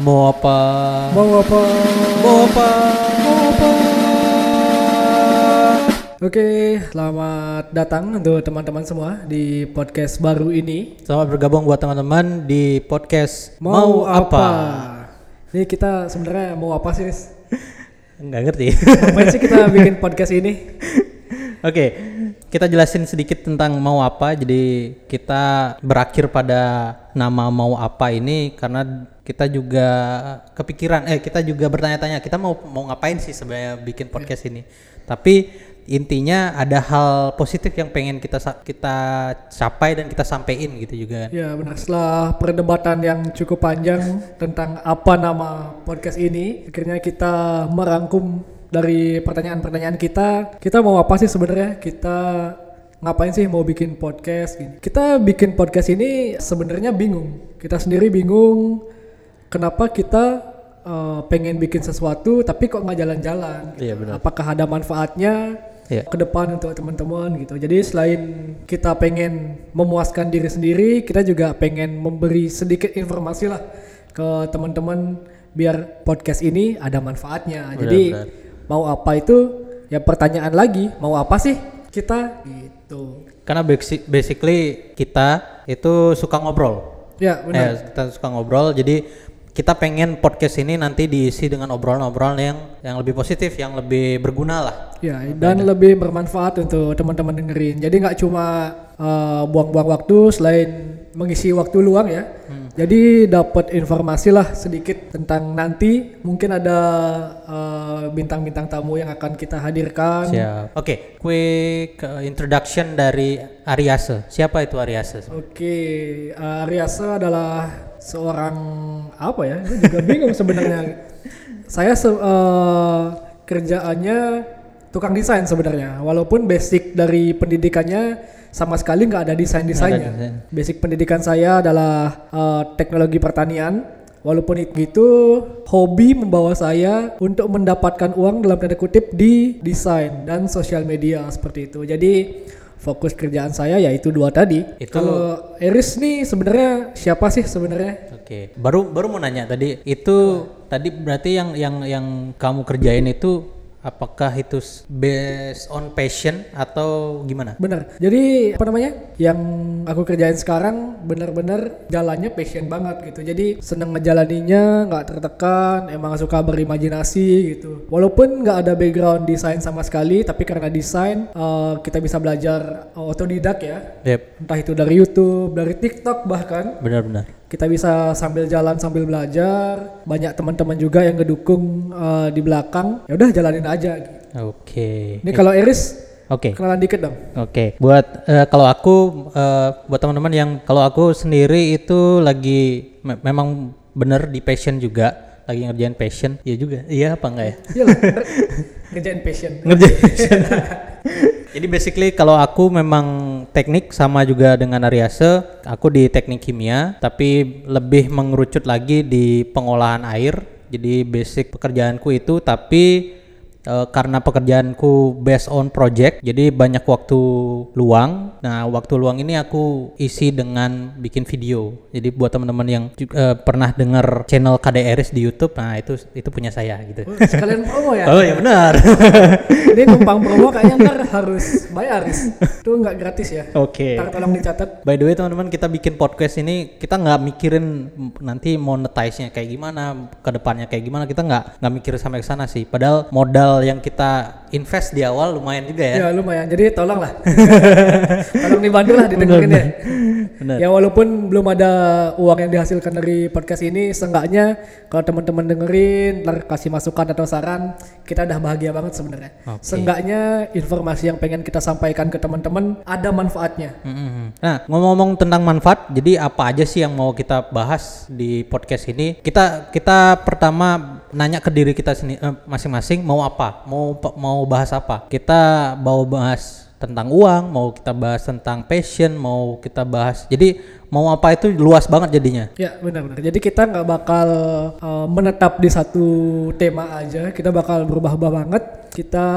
Mau apa? Mau apa? Mau apa? Mau apa? Oke, selamat datang untuk teman-teman semua di podcast baru ini. Selamat bergabung buat teman-teman di podcast Mau, apa? Ini kita sebenarnya mau apa sih? Enggak ngerti. Ngapain sih kita bikin podcast ini? Oke, kita jelasin sedikit tentang mau apa. Jadi kita berakhir pada nama mau apa ini karena kita juga kepikiran, eh kita juga bertanya-tanya kita mau mau ngapain sih sebenarnya bikin podcast ini. Tapi intinya ada hal positif yang pengen kita kita capai dan kita sampein gitu juga. Ya benar, setelah perdebatan yang cukup panjang tentang apa nama podcast ini, akhirnya kita merangkum dari pertanyaan-pertanyaan kita. Kita mau apa sih sebenarnya? Kita ngapain sih mau bikin podcast gini? Kita bikin podcast ini sebenarnya bingung. Kita sendiri bingung kenapa kita eh, pengen bikin sesuatu tapi kok nggak jalan-jalan. gitu. Iya, benar. Apakah ada manfaatnya? Iya. ke depan untuk teman-teman gitu. Jadi selain kita pengen memuaskan diri sendiri, kita juga pengen memberi sedikit informasi lah ke teman-teman biar podcast ini ada manfaatnya. Jadi Benar-benar. Mau apa itu ya pertanyaan lagi, mau apa sih kita gitu. Karena basic, basically kita itu suka ngobrol. Ya, benar. Eh, kita suka ngobrol. Jadi kita pengen podcast ini nanti diisi dengan obrolan-obrolan yang yang lebih positif, yang lebih berguna lah. Ya, dan lebih bermanfaat untuk teman-teman dengerin. Jadi nggak cuma uh, buang-buang waktu selain mengisi waktu luang ya. Jadi dapat informasi lah sedikit tentang nanti mungkin ada uh, bintang-bintang tamu yang akan kita hadirkan. Siap. Oke, quick uh, introduction dari Ariase. Siapa itu Ariase? Oke, uh, Riasa adalah seorang apa ya? Gue juga bingung sebenarnya. Saya se- uh, kerjaannya tukang desain sebenarnya. Walaupun basic dari pendidikannya sama sekali nggak ada desain desainnya. desain. Basic pendidikan saya adalah uh, teknologi pertanian. Walaupun itu hobi membawa saya untuk mendapatkan uang dalam tanda kutip di desain dan sosial media seperti itu. Jadi fokus kerjaan saya yaitu dua tadi. Itu- Kalau Eris nih sebenarnya siapa sih sebenarnya? Oke, baru baru mau nanya tadi itu tadi berarti yang yang yang kamu kerjain itu apakah itu based on passion atau gimana? Bener. Jadi apa namanya? Yang aku kerjain sekarang bener-bener jalannya passion banget gitu. Jadi seneng ngejalaninya, nggak tertekan, emang suka berimajinasi gitu. Walaupun nggak ada background desain sama sekali, tapi karena desain eh, kita bisa belajar otodidak ya. Yep, Entah itu dari YouTube, dari TikTok bahkan. benar-benar. Kita bisa sambil jalan sambil belajar. Banyak teman-teman juga yang ngedukung eh, di belakang. Ya udah jalanin aja. Oke. Ini kalau Eris Oke. kenalan dikit dong. Oke, buat eh, kalau aku eh, buat teman-teman yang kalau aku sendiri itu lagi me- memang bener di passion juga, lagi ngerjain passion. Iya juga. Iya apa enggak ya? Iya ngerjain passion. ngerjain passion. Jadi basically kalau aku memang teknik sama juga dengan Ariase, aku di teknik kimia, tapi lebih mengerucut lagi di pengolahan air. Jadi basic pekerjaanku itu tapi eh, karena pekerjaanku based on project, jadi banyak waktu luang. Nah, waktu luang ini aku isi dengan bikin video. Jadi buat teman-teman yang eh, pernah dengar channel KDRS di YouTube, nah itu itu punya saya gitu. Oh, sekalian promo ya. Oh ya benar. Ini numpang promo kayaknya ntar harus bayar. Itu nggak gratis ya. Oke. Ntar tolong dicatat. By the way teman-teman kita bikin podcast ini kita nggak mikirin nanti monetize-nya kayak gimana, ke depannya kayak gimana kita nggak nggak mikir sampai ke sana sih. Padahal modal yang kita invest di awal lumayan juga ya. Ya lumayan. Jadi tolong lah. tolong dibantu lah didengerin ya. Bener. Ya walaupun belum ada uang yang dihasilkan dari podcast ini, seenggaknya kalau teman-teman dengerin, ntar kasih masukan atau saran, kita udah bahagia banget sebenarnya. Oke. Seenggaknya informasi yang pengen kita sampaikan ke teman-teman ada manfaatnya. Mm-mm. Nah ngomong-ngomong tentang manfaat, jadi apa aja sih yang mau kita bahas di podcast ini? Kita kita pertama nanya ke diri kita sini eh, masing-masing mau apa, mau mau bahas apa? Kita mau bahas tentang uang, mau kita bahas tentang passion, mau kita bahas. Jadi mau apa itu luas banget jadinya. Ya benar-benar. Jadi kita nggak bakal uh, menetap di satu tema aja. Kita bakal berubah-ubah banget. Kita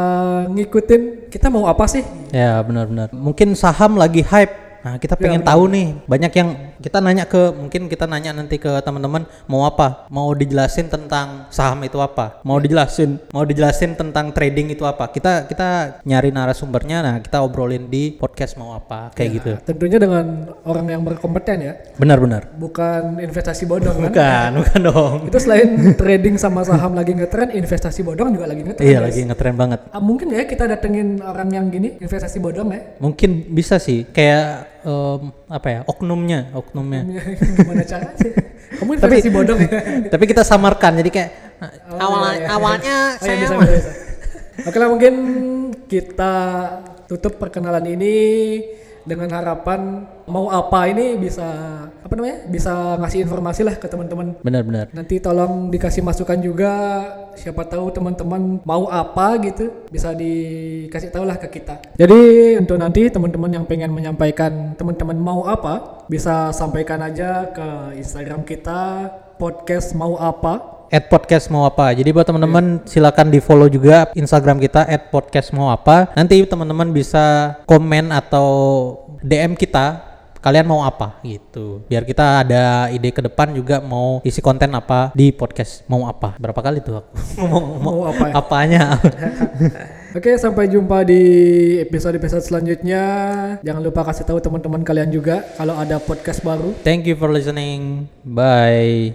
ngikutin. Kita mau apa sih? Ya benar-benar. Mungkin saham lagi hype Nah, kita pengen tahu nih, banyak yang kita nanya ke mungkin kita nanya nanti ke teman-teman mau apa? Mau dijelasin tentang saham itu apa? Mau dijelasin, mau dijelasin tentang trading itu apa? Kita kita nyari narasumbernya, nah kita obrolin di podcast mau apa kayak gitu. Tentunya dengan orang yang berkompeten ya, Benar-benar. bukan investasi bodong kan. Bukan, bukan dong. Itu selain trading sama saham lagi ngetren, investasi bodong juga lagi ngetren. Iya, guys. lagi ngetren banget. Ah, mungkin ya kita datengin orang yang gini investasi bodong ya. Mungkin bisa sih kayak em, apa ya? Oknumnya, oknumnya. Gimana caranya? Kamu investasi bodong ya? Tapi kita samarkan jadi kayak Oh, awal iya, iya. awalnya Oh, iya, saya mah- bisa, bisa. Oke lah mungkin kita tutup perkenalan ini dengan harapan mau apa ini bisa apa namanya bisa ngasih informasi lah ke teman-teman. Benar-benar. nanti tolong dikasih masukan juga siapa tahu teman-teman mau apa gitu bisa dikasih tahu lah ke kita. Jadi untuk nanti teman-teman yang pengen menyampaikan teman-teman mau apa bisa sampaikan aja ke Instagram kita podcast mau apa At podcast mau apa. Jadi buat teman-teman silakan di follow juga Instagram kita at podcast mau apa. Nanti teman-teman bisa komen atau DM kita kalian mau apa gitu. Biar kita ada ide ke depan juga mau isi konten apa di podcast mau apa. Berapa kali tuh aku ngomong mau, Mau apa ya? apanya. Oke, sampai jumpa di episode-episode selanjutnya. Jangan lupa kasih tahu teman-teman kalian juga kalau ada podcast baru. Thank you for listening. Bye.